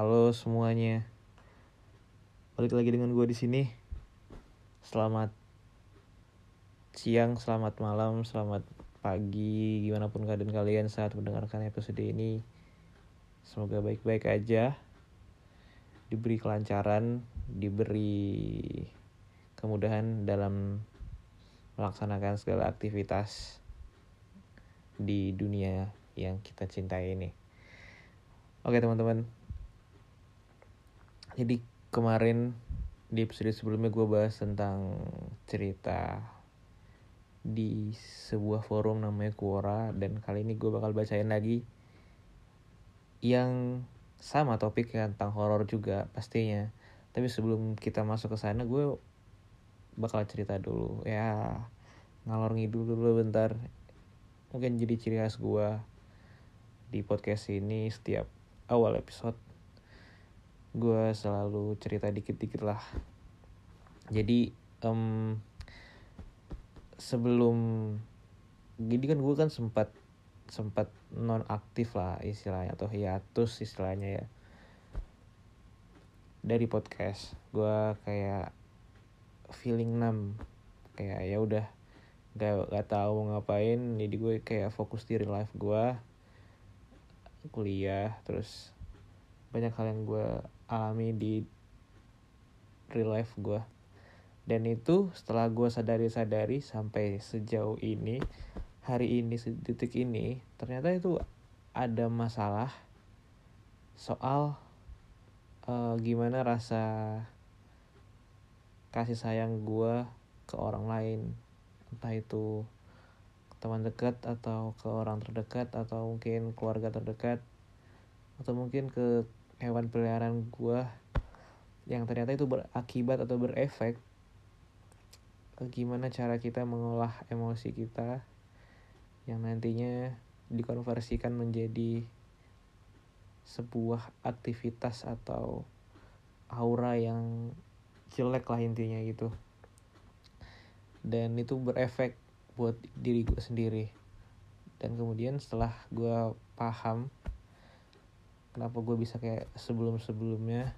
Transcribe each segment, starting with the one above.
Halo semuanya. Balik lagi dengan gue di sini. Selamat siang, selamat malam, selamat pagi, gimana pun keadaan kalian saat mendengarkan episode ini. Semoga baik-baik aja. Diberi kelancaran, diberi kemudahan dalam melaksanakan segala aktivitas di dunia yang kita cintai ini. Oke teman-teman, jadi kemarin di episode sebelumnya gue bahas tentang cerita di sebuah forum namanya Quora dan kali ini gue bakal bacain lagi yang sama topik tentang horor juga pastinya. Tapi sebelum kita masuk ke sana gue bakal cerita dulu. Ya ngalor ngidul dulu bentar. Mungkin jadi ciri khas gue di podcast ini setiap awal episode gue selalu cerita dikit-dikit lah. Jadi um, sebelum jadi kan gue kan sempat sempat non aktif lah istilahnya atau hiatus istilahnya ya. Dari podcast gue kayak feeling numb. Kayak ya udah gak gak tahu mau ngapain jadi gue kayak fokus di real life gue kuliah terus banyak hal yang gue alami di real life gue dan itu setelah gue sadari-sadari sampai sejauh ini hari ini detik ini ternyata itu ada masalah soal uh, gimana rasa kasih sayang gue ke orang lain. Entah itu teman dekat atau ke orang terdekat atau mungkin keluarga terdekat atau mungkin ke hewan peliharaan gue yang ternyata itu berakibat atau berefek gimana cara kita mengolah emosi kita yang nantinya dikonversikan menjadi sebuah aktivitas atau aura yang jelek lah intinya gitu. Dan itu berefek buat diri gue sendiri. Dan kemudian setelah gue paham kenapa gue bisa kayak sebelum sebelumnya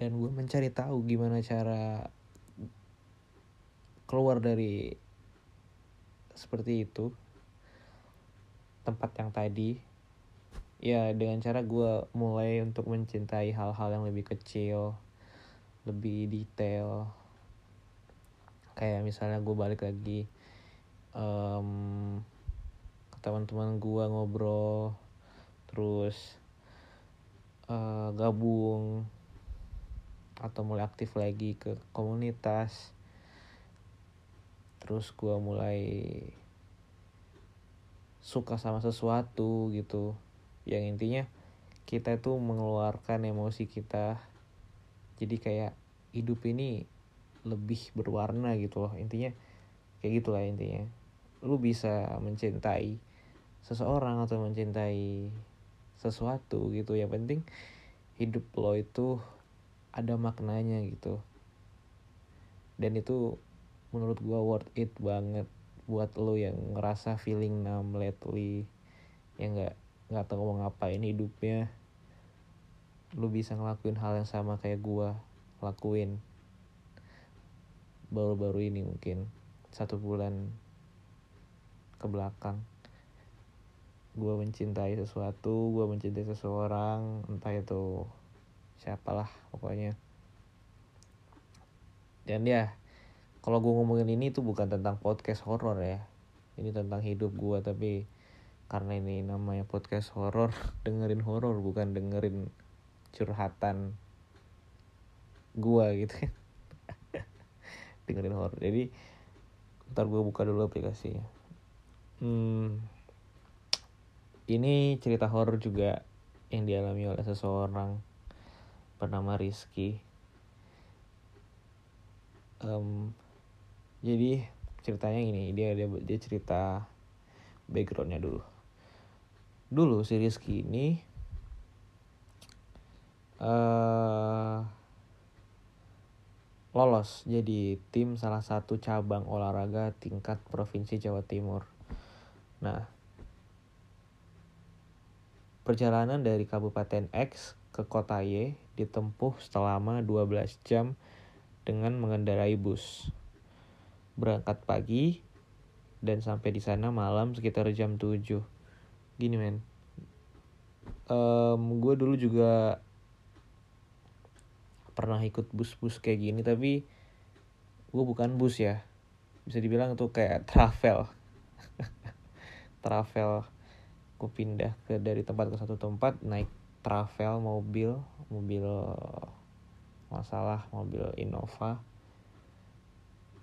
dan gue mencari tahu gimana cara keluar dari seperti itu tempat yang tadi. Ya dengan cara gue mulai untuk mencintai hal-hal yang lebih kecil lebih detail. Kayak misalnya gue balik lagi um, ke teman-teman gue ngobrol terus uh, gabung atau mulai aktif lagi ke komunitas. Terus gue mulai suka sama sesuatu gitu. Yang intinya kita itu mengeluarkan emosi kita. Jadi kayak hidup ini lebih berwarna gitu loh. Intinya kayak gitulah intinya. Lu bisa mencintai seseorang atau mencintai sesuatu gitu. Yang penting hidup lo itu ada maknanya gitu. Dan itu menurut gua worth it banget buat lo yang ngerasa feeling numb lately yang nggak nggak tahu mau ngapain hidupnya. Lu bisa ngelakuin hal yang sama kayak gua lakuin baru-baru ini mungkin satu bulan ke belakang gue mencintai sesuatu gue mencintai seseorang entah itu siapalah pokoknya. Dan ya kalau gue ngomongin ini tuh bukan tentang podcast horor ya. Ini tentang hidup gue tapi karena ini namanya podcast horor dengerin horor bukan dengerin curhatan gue gitu. Dengerin horor. Jadi ntar gue buka dulu aplikasinya. Hmm ini cerita horor juga yang dialami oleh seseorang bernama Rizky. Um, jadi ceritanya ini dia dia dia cerita backgroundnya dulu. Dulu si Rizky ini uh, lolos jadi tim salah satu cabang olahraga tingkat provinsi Jawa Timur. Nah, perjalanan dari Kabupaten X ke kota Y ditempuh selama 12 jam dengan mengendarai bus. Berangkat pagi dan sampai di sana malam sekitar jam 7. Gini men, um, gue dulu juga pernah ikut bus-bus kayak gini tapi gue bukan bus ya bisa dibilang tuh kayak travel travel gue pindah ke dari tempat ke satu tempat naik travel mobil mobil masalah mobil Innova.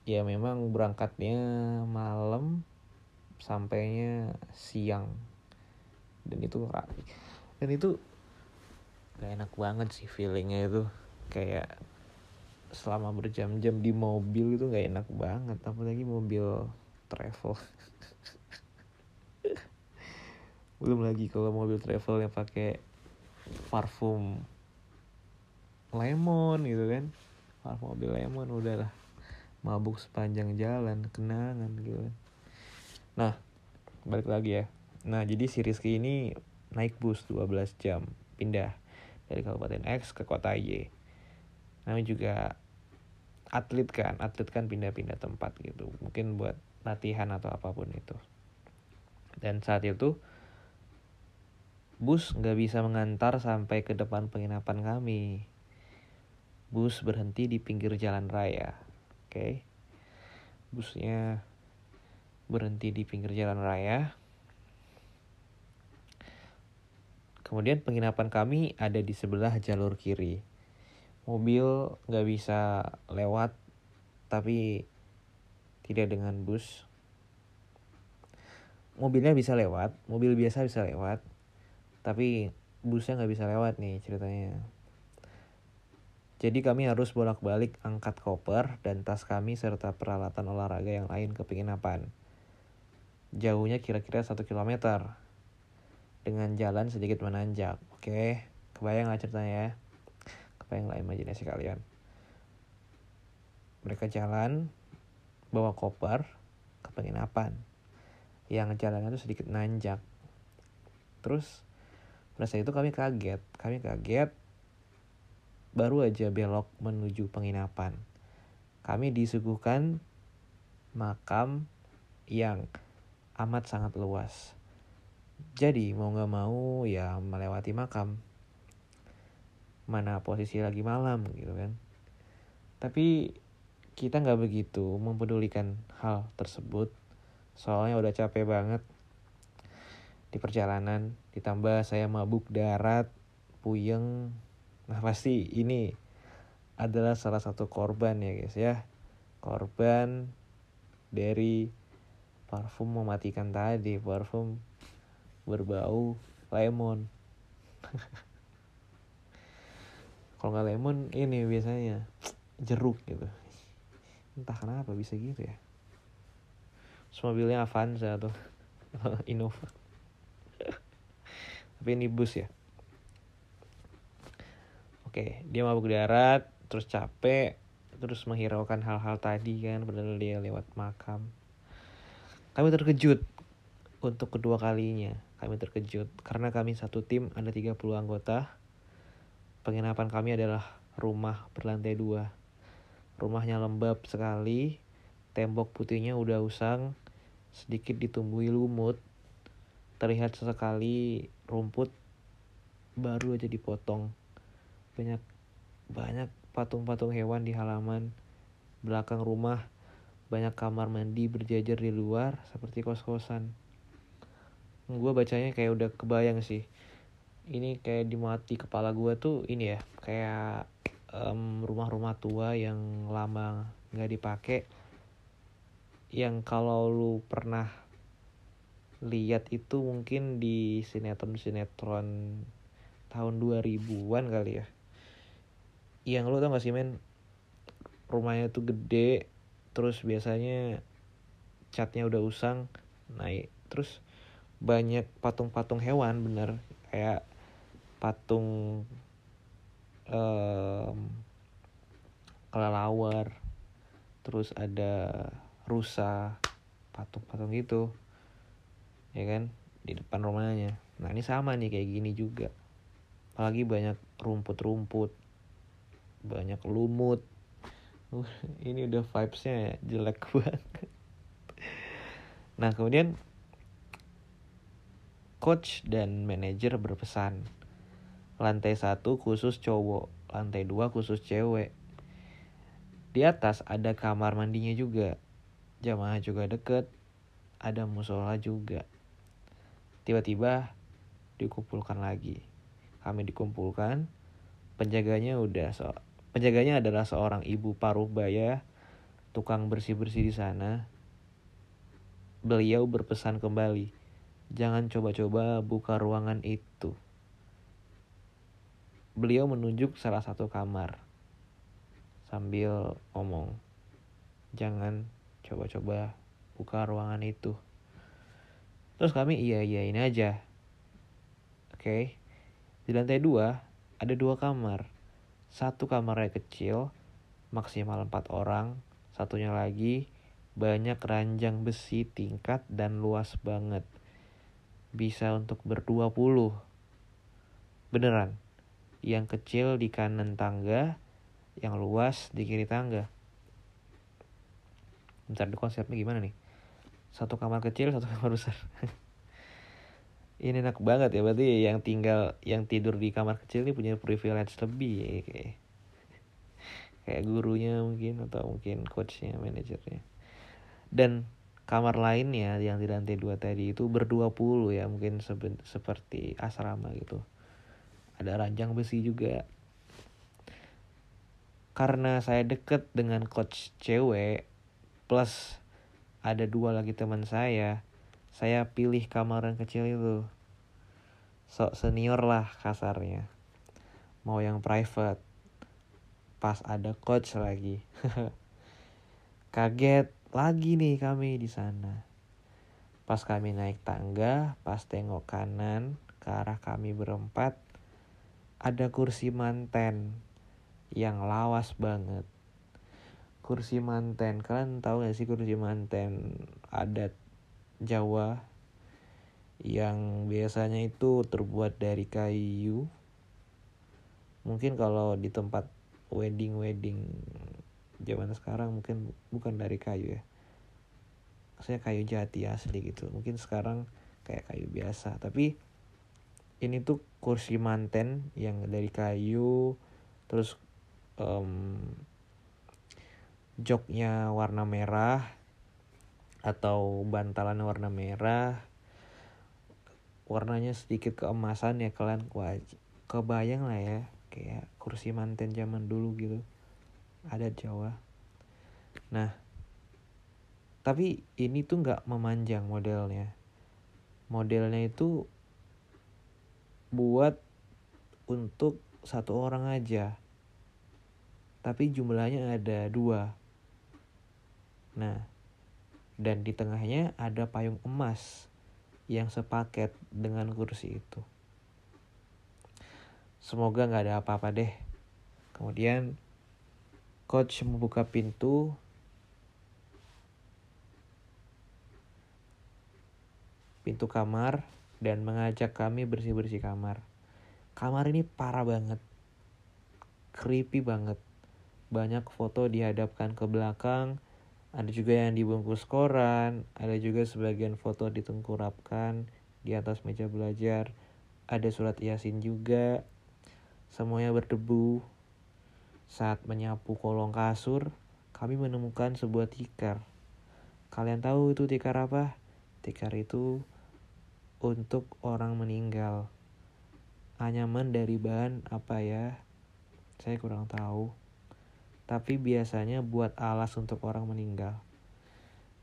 Ya memang berangkatnya malam sampainya siang. Dan itu dan itu gak enak banget sih feelingnya itu. Kayak selama berjam-jam di mobil itu gak enak banget apalagi mobil travel belum lagi kalau mobil travel yang pakai parfum lemon gitu kan. Parfum mobil lemon udahlah. Mabuk sepanjang jalan kenangan gitu kan. Nah balik lagi ya. Nah jadi si Rizky ini naik bus 12 jam pindah dari Kabupaten X ke kota Y. Namanya juga atlet kan atlet kan pindah-pindah tempat gitu. Mungkin buat latihan atau apa pun itu. Dan saat itu bus nggak bisa mengantar sampai ke depan penginapan kami. Bus berhenti di pinggir jalan raya oke? Okay? busnya berhenti di pinggir jalan raya. Kemudian penginapan kami ada di sebelah jalur kiri. Mobil nggak bisa lewat tapi tidak dengan bus. Mobilnya bisa lewat mobil biasa bisa lewat tapi busnya nggak bisa lewat nih ceritanya. Jadi kami harus bolak-balik angkat koper dan tas kami serta peralatan olahraga yang lain ke penginapan. Jauhnya kira-kira satu kilometer. Dengan jalan sedikit menanjak. Oke, kebayang lah ceritanya ya? Yang lain imajinasi kalian. Mereka jalan bawa koper ke penginapan yang jalannya itu sedikit nanjak. Terus pada saat itu kami kaget. Kami kaget baru aja belok menuju penginapan. Kami disuguhkan makam yang amat sangat luas. Jadi mau gak mau ya melewati makam. Mana posisi lagi malam gitu kan. Tapi kita nggak begitu mempedulikan hal tersebut. Soalnya udah capek banget di perjalanan ditambah saya mabuk darat puyeng. Nah pasti ini adalah salah satu korban ya guys ya. Korban dari parfum mematikan tadi parfum berbau lemon. Kalau nggak lemon ini biasanya jeruk gitu. Entah kenapa bisa gitu ya. Semua mobilnya Avanza atau Innova tapi ini bus ya oke dia mabuk darat terus capek terus menghiraukan hal-hal tadi kan padahal dia lewat makam kami terkejut untuk kedua kalinya kami terkejut karena kami satu tim ada 30 anggota Penginapan kami adalah rumah berlantai dua. Rumahnya lembab sekali, tembok putihnya udah usang, sedikit ditumbuhi lumut. Terlihat sesekali rumput baru aja dipotong. Banyak banyak patung-patung hewan di halaman belakang rumah. Banyak kamar mandi berjajar di luar seperti kos-kosan. Gue bacanya kayak udah kebayang sih ini kayak di mati kepala gue tuh ini ya kayak um, rumah-rumah tua yang lama nggak dipakai yang kalau lu pernah lihat itu mungkin di sinetron-sinetron tahun 2000-an kali ya. Yang lu tau gak sih men? Rumahnya tuh gede terus biasanya catnya udah usang naik. Terus banyak patung-patung hewan bener. Kayak patung um, kelelawar terus ada rusa patung-patung gitu ya kan? Di depan rumahnya. Nah ini sama nih kayak gini juga. Apalagi banyak rumput-rumput. Banyak lumut. Uh, ini udah vibesnya jelek banget. Nah kemudian coach dan manajer berpesan. Lantai satu khusus cowok lantai dua khusus cewek. Di atas ada kamar mandinya juga. Jamaah juga deket ada musola juga tiba-tiba dikumpulkan lagi. Kami dikumpulkan penjaganya udah so penjaganya adalah seorang ibu paruh baya tukang bersih-bersih di sana. Beliau berpesan kembali jangan coba-coba buka ruangan itu. Beliau menunjuk salah satu kamar sambil ngomong jangan coba-coba buka ruangan itu terus kami iya iya ini aja. Oke. Okay. di lantai dua ada dua kamar. Satu kamarnya kecil maksimal empat orang. Satunya lagi banyak ranjang besi tingkat dan luas banget. Bisa untuk berdua puluh. Beneran. Yang kecil di kanan tangga yang luas di kiri tangga. Bentar konsepnya gimana nih satu kamar kecil satu kamar besar. Ini enak banget ya berarti yang tinggal yang tidur di kamar kecil ini punya privilege lebih ya kayak. Kayak gurunya mungkin atau mungkin coachnya manajernya. Dan kamar lainnya yang di lantai dua tadi itu berdua puluh ya mungkin seperti asrama gitu. Ada ranjang besi juga. Karena saya deket dengan coach cewek plus ada dua lagi teman saya saya pilih kamar yang kecil itu. Sok senior lah kasarnya. Mau yang private. Pas ada coach lagi. Kaget lagi nih kami di sana. Pas kami naik tangga pas tengok kanan ke arah kami berempat ada kursi manten yang lawas banget kursi manten kalian tahu gak sih kursi manten adat Jawa yang biasanya itu terbuat dari kayu? Mungkin kalau di tempat wedding wedding zaman sekarang mungkin bukan dari kayu ya. Saya kayu jati asli gitu. Mungkin sekarang kayak kayu biasa. Tapi ini tuh kursi manten yang dari kayu terus um, joknya warna merah atau bantalan warna merah warnanya sedikit keemasan ya kalian kebayang lah ya kayak kursi manten zaman dulu gitu ada Jawa. Nah tapi ini tuh nggak memanjang modelnya. Modelnya itu buat untuk satu orang aja tapi jumlahnya ada dua Nah, dan di tengahnya ada payung emas yang sepaket dengan kursi itu. Semoga nggak ada apa-apa deh. Kemudian coach membuka pintu pintu kamar dan mengajak kami bersih-bersih kamar. Kamar ini parah banget. Creepy banget. Banyak foto dihadapkan ke belakang ada juga yang dibungkus koran, ada juga sebagian foto ditengkurapkan di atas meja belajar. Ada surat yasin juga. Semuanya berdebu. Saat menyapu kolong kasur, kami menemukan sebuah tikar. Kalian tahu itu tikar apa? Tikar itu untuk orang meninggal. Anyaman dari bahan apa ya? Saya kurang tahu tapi biasanya buat alas untuk orang meninggal.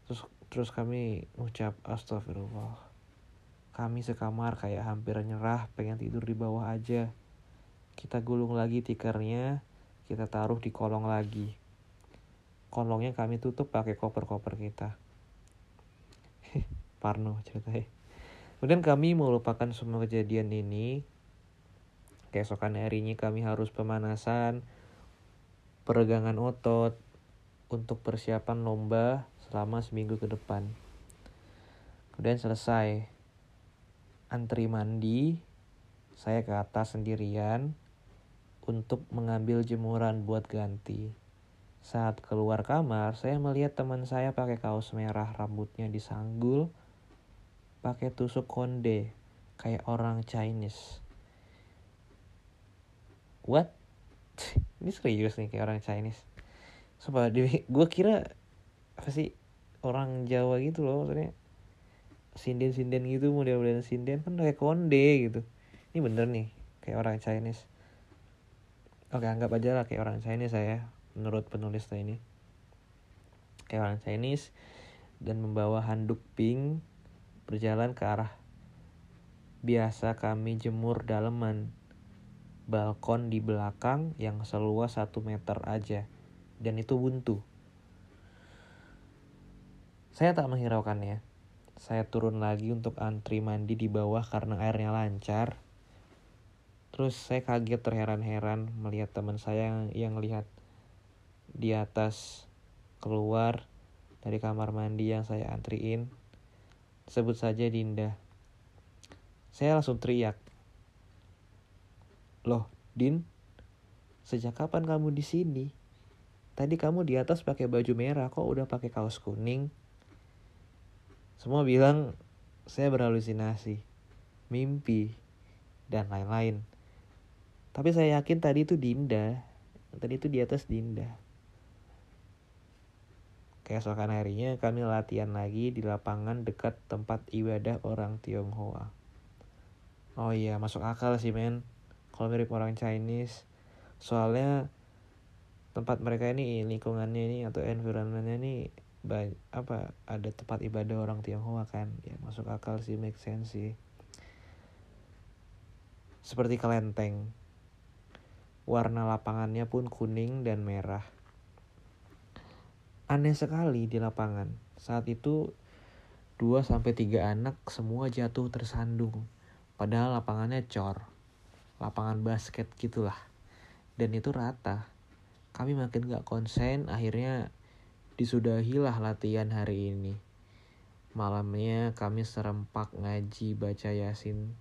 Terus terus kami ucap astagfirullah. Kami sekamar kayak hampir nyerah pengen tidur di bawah aja. Kita gulung lagi tikernya kita taruh di kolong lagi. Kolongnya kami tutup pakai koper-koper kita. Parno ceritanya. Kemudian kami melupakan semua kejadian ini. Keesokan harinya kami harus pemanasan peregangan otot untuk persiapan lomba selama seminggu ke depan. Kemudian selesai. antri mandi saya ke atas sendirian untuk mengambil jemuran buat ganti. Saat keluar kamar, saya melihat teman saya pakai kaos merah, rambutnya disanggul, pakai tusuk konde, kayak orang Chinese. What? Ini serius nih kayak orang Chinese. Coba gue kira apa sih orang Jawa gitu loh maksudnya. Sinden-sinden gitu model-model sinden kan kayak konde gitu. Ini bener nih kayak orang Chinese. Oke anggap aja lah kayak orang Chinese saya menurut penulis ini. Kayak orang Chinese dan membawa handuk pink berjalan ke arah biasa kami jemur daleman balkon di belakang yang seluas satu meter aja dan itu buntu saya tak menghiraukannya saya turun lagi untuk antri mandi di bawah karena airnya lancar Terus saya kaget terheran-heran melihat teman saya yang, yang lihat di atas keluar dari kamar mandi yang saya antriin. Sebut saja Dinda. Saya langsung teriak. Loh, Din, sejak kapan kamu di sini? Tadi kamu di atas pakai baju merah, kok udah pakai kaos kuning? Semua bilang saya berhalusinasi, mimpi, dan lain-lain. Tapi saya yakin tadi itu Dinda. Tadi itu di atas Dinda. Keesokan harinya kami latihan lagi di lapangan dekat tempat ibadah orang Tionghoa. Oh iya, masuk akal sih men. Kalau mirip orang Chinese. Soalnya tempat mereka ini lingkungannya ini atau environmentnya ini apa ada tempat ibadah orang Tionghoa kan ya masuk akal sih make sense sih seperti kelenteng Warna lapangannya pun kuning dan merah. Aneh sekali di lapangan. Saat itu 2 sampai 3 anak semua jatuh tersandung. Padahal lapangannya cor. Lapangan basket gitulah. Dan itu rata. Kami makin gak konsen, akhirnya disudahilah latihan hari ini. Malamnya kami serempak ngaji baca yasin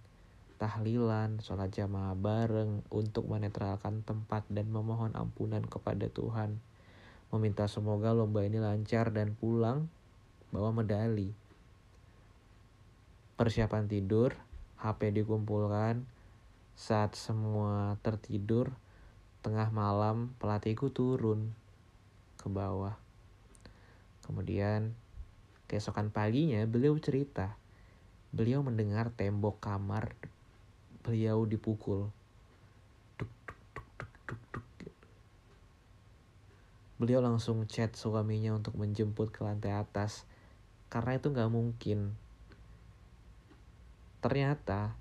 tahlilan, sholat jamaah bareng untuk menetralkan tempat dan memohon ampunan kepada Tuhan. Meminta semoga lomba ini lancar dan pulang bawa medali. Persiapan tidur, HP dikumpulkan. Saat semua tertidur, tengah malam pelatihku turun ke bawah. Kemudian keesokan paginya beliau cerita. Beliau mendengar tembok kamar beliau dipukul. Duk, duk, duk, duk, duk, duk. Beliau langsung chat suaminya untuk menjemput ke lantai atas karena itu nggak mungkin. Ternyata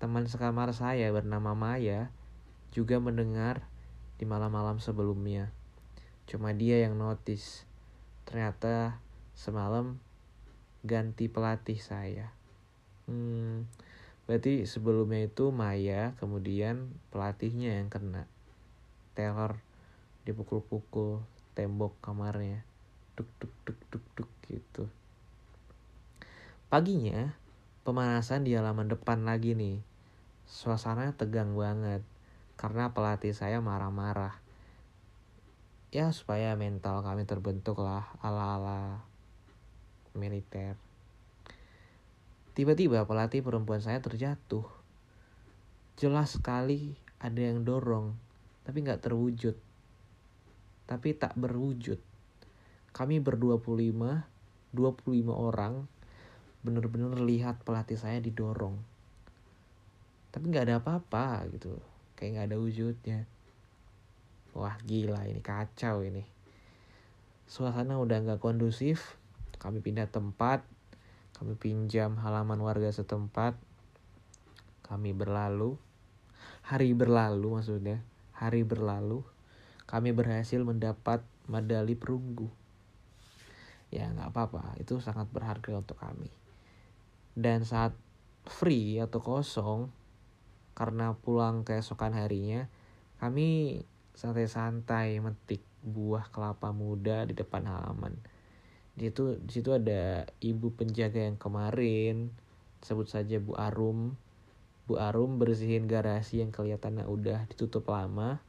teman sekamar saya bernama Maya juga mendengar di malam-malam sebelumnya. Cuma dia yang notice. Ternyata semalam ganti pelatih saya. Hmm, Berarti sebelumnya itu Maya, kemudian pelatihnya yang kena. Teror dipukul-pukul tembok kamarnya. Duk duk duk duk duk gitu. Paginya pemanasan di halaman depan lagi nih. Suasananya tegang banget karena pelatih saya marah-marah. Ya supaya mental kami terbentuk lah ala-ala militer. Tiba-tiba pelatih perempuan saya terjatuh. Jelas sekali ada yang dorong, tapi nggak terwujud. Tapi tak berwujud. Kami berdua puluh lima, dua puluh lima orang bener-bener lihat pelatih saya didorong. Tapi nggak ada apa-apa gitu, kayak nggak ada wujudnya. Wah gila ini kacau ini. Suasana udah nggak kondusif, kami pindah tempat, kami pinjam halaman warga setempat. Kami berlalu. Hari berlalu maksudnya. Hari berlalu. Kami berhasil mendapat medali perunggu. Ya nggak apa-apa. Itu sangat berharga untuk kami. Dan saat free atau kosong. Karena pulang keesokan harinya. Kami santai-santai metik buah kelapa muda di depan halaman. Di situ di situ ada ibu penjaga yang kemarin sebut saja Bu Arum. Bu Arum bersihin garasi yang kelihatannya udah ditutup lama.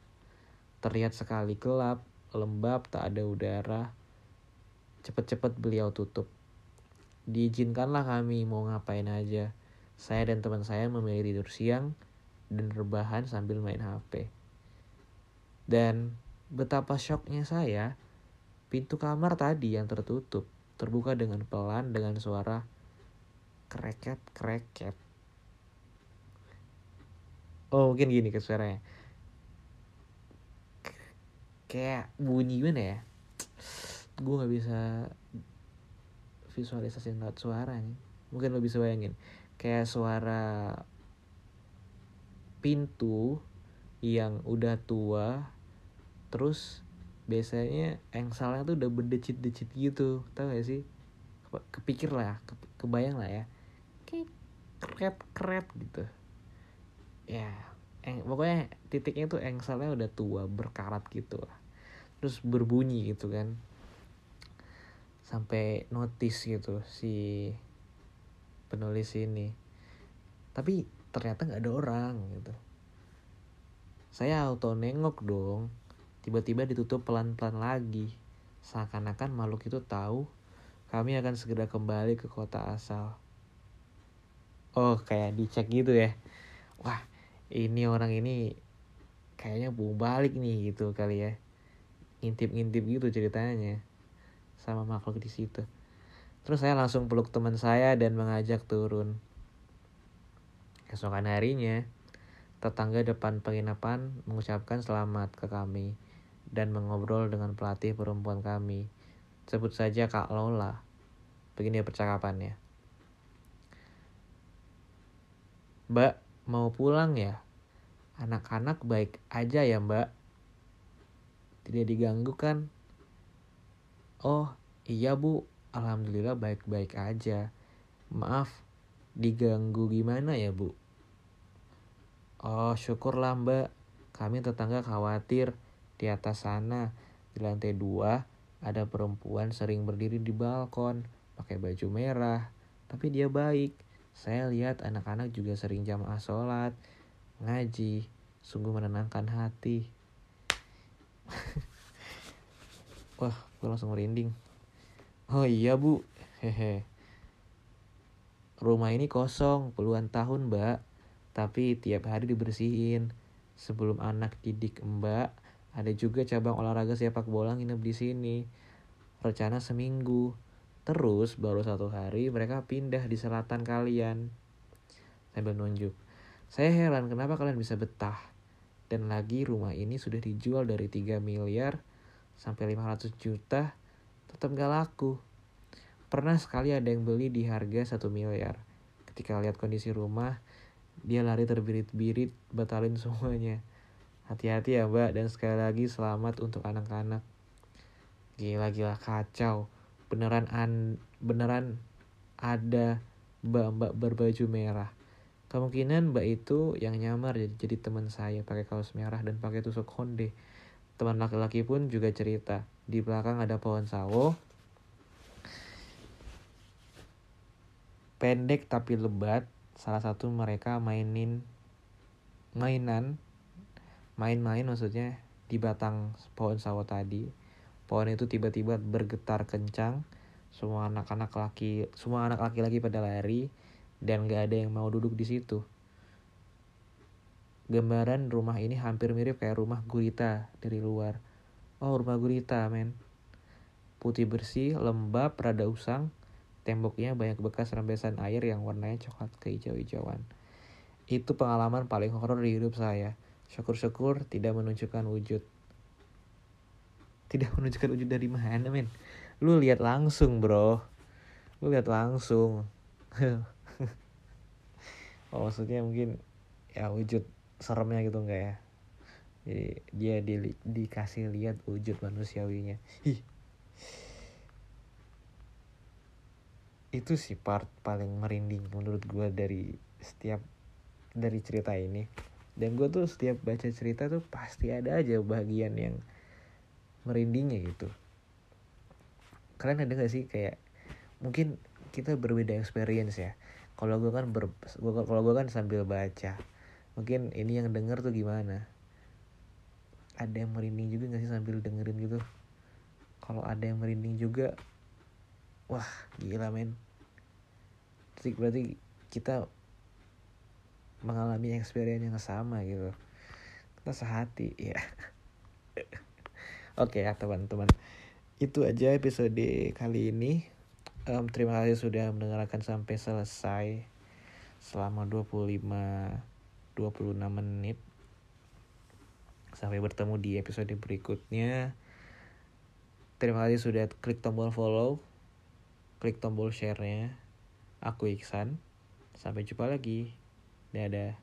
Terlihat sekali gelap lembab tak ada udara. Cepet-cepet beliau tutup. Diizinkanlah kami mau ngapain aja. Saya dan teman saya memilih tidur siang dan rebahan sambil main HP dan betapa shocknya saya pintu kamar tadi yang tertutup terbuka dengan pelan dengan suara kreket kreket oh mungkin gini ke suaranya. Kayak bunyi gimana ya? Gue nggak bisa visualisasi suara nih. Mungkin lo bisa bayangin. Kayak suara pintu yang udah tua terus biasanya engsalnya tuh udah berdecit-decit gitu tau gak sih? Kepikir lah ke, kebayang lah ya. Kayak keret keret gitu. Ya eng, pokoknya titiknya tuh engsalnya udah tua berkarat gitu lah. Terus berbunyi gitu kan. Sampai notice gitu si penulis ini. Tapi ternyata nggak ada orang gitu saya auto nengok dong Tiba-tiba ditutup pelan-pelan lagi. Seakan-akan makhluk itu tahu kami akan segera kembali ke kota asal. Oh, kayak dicek gitu ya. Wah, ini orang ini kayaknya mau balik nih gitu kali ya. Ngintip-ngintip gitu ceritanya sama makhluk di situ. Terus saya langsung peluk teman saya dan mengajak turun. Keesokan harinya, tetangga depan penginapan mengucapkan selamat ke kami dan mengobrol dengan pelatih perempuan kami. Sebut saja Kak Lola. Begini percakapannya. Mbak, mau pulang ya? Anak-anak baik aja ya mbak? Tidak diganggu kan? Oh, iya bu. Alhamdulillah baik-baik aja. Maaf, diganggu gimana ya bu? Oh, syukurlah mbak. Kami tetangga khawatir di atas sana, di lantai dua, ada perempuan sering berdiri di balkon, pakai baju merah. Tapi dia baik. Saya lihat anak-anak juga sering jamaah sholat, ngaji, sungguh menenangkan hati. Wah, gue langsung merinding. Oh iya bu, hehe. Rumah ini kosong puluhan tahun mbak, tapi tiap hari dibersihin. Sebelum anak didik mbak, ada juga cabang olahraga sepak bola nginep di sini. Rencana seminggu. Terus baru satu hari mereka pindah di selatan kalian. Sambil nunjuk. Saya heran kenapa kalian bisa betah. Dan lagi rumah ini sudah dijual dari 3 miliar sampai 500 juta. Tetap gak laku. Pernah sekali ada yang beli di harga 1 miliar. Ketika lihat kondisi rumah, dia lari terbirit-birit batalin semuanya. Hati-hati ya mbak dan sekali lagi selamat untuk anak-anak. Gila-gila kacau. Beneran an beneran ada mbak-mbak berbaju merah. Kemungkinan mbak itu yang nyamar jadi, jadi teman saya pakai kaos merah dan pakai tusuk konde. Teman laki-laki pun juga cerita. Di belakang ada pohon sawo. Pendek tapi lebat. Salah satu mereka mainin mainan main-main maksudnya di batang pohon sawo tadi. Pohon itu tiba-tiba bergetar kencang semua anak-anak laki semua anak laki-laki pada lari dan gak ada yang mau duduk di situ. Gambaran rumah ini hampir mirip kayak rumah gurita dari luar. Oh rumah gurita men. Putih bersih lembab rada usang temboknya banyak bekas rembesan air yang warnanya coklat kehijau-hijauan. Itu pengalaman paling horor di hidup saya. Syukur-syukur tidak menunjukkan wujud. Tidak menunjukkan wujud dari mana men? Lu lihat langsung bro. Lu lihat langsung. Oh maksudnya mungkin ya wujud seremnya gitu enggak ya? Jadi dia di, dikasih lihat wujud manusiawinya. Hi. Itu sih part paling merinding menurut gue dari setiap dari cerita ini. Dan gue tuh setiap baca cerita tuh pasti ada aja bagian yang merindingnya gitu. Kalian ada gak sih kayak mungkin kita berbeda experience ya. Kalau gue kan ber kalau gue kan sambil baca mungkin ini yang denger tuh gimana? Ada yang merinding juga gak sih sambil dengerin gitu? Kalau ada yang merinding juga wah gila men. Berarti, berarti kita mengalami experience yang sama gitu. Kita sehati ya oke ya teman-teman. Itu aja episode kali ini. Um, terima kasih sudah mendengarkan sampai selesai selama 25 26 menit. Sampai bertemu di episode berikutnya. Terima kasih sudah klik tombol follow klik tombol share-nya. Aku Iksan. Sampai jumpa lagi. Dadah.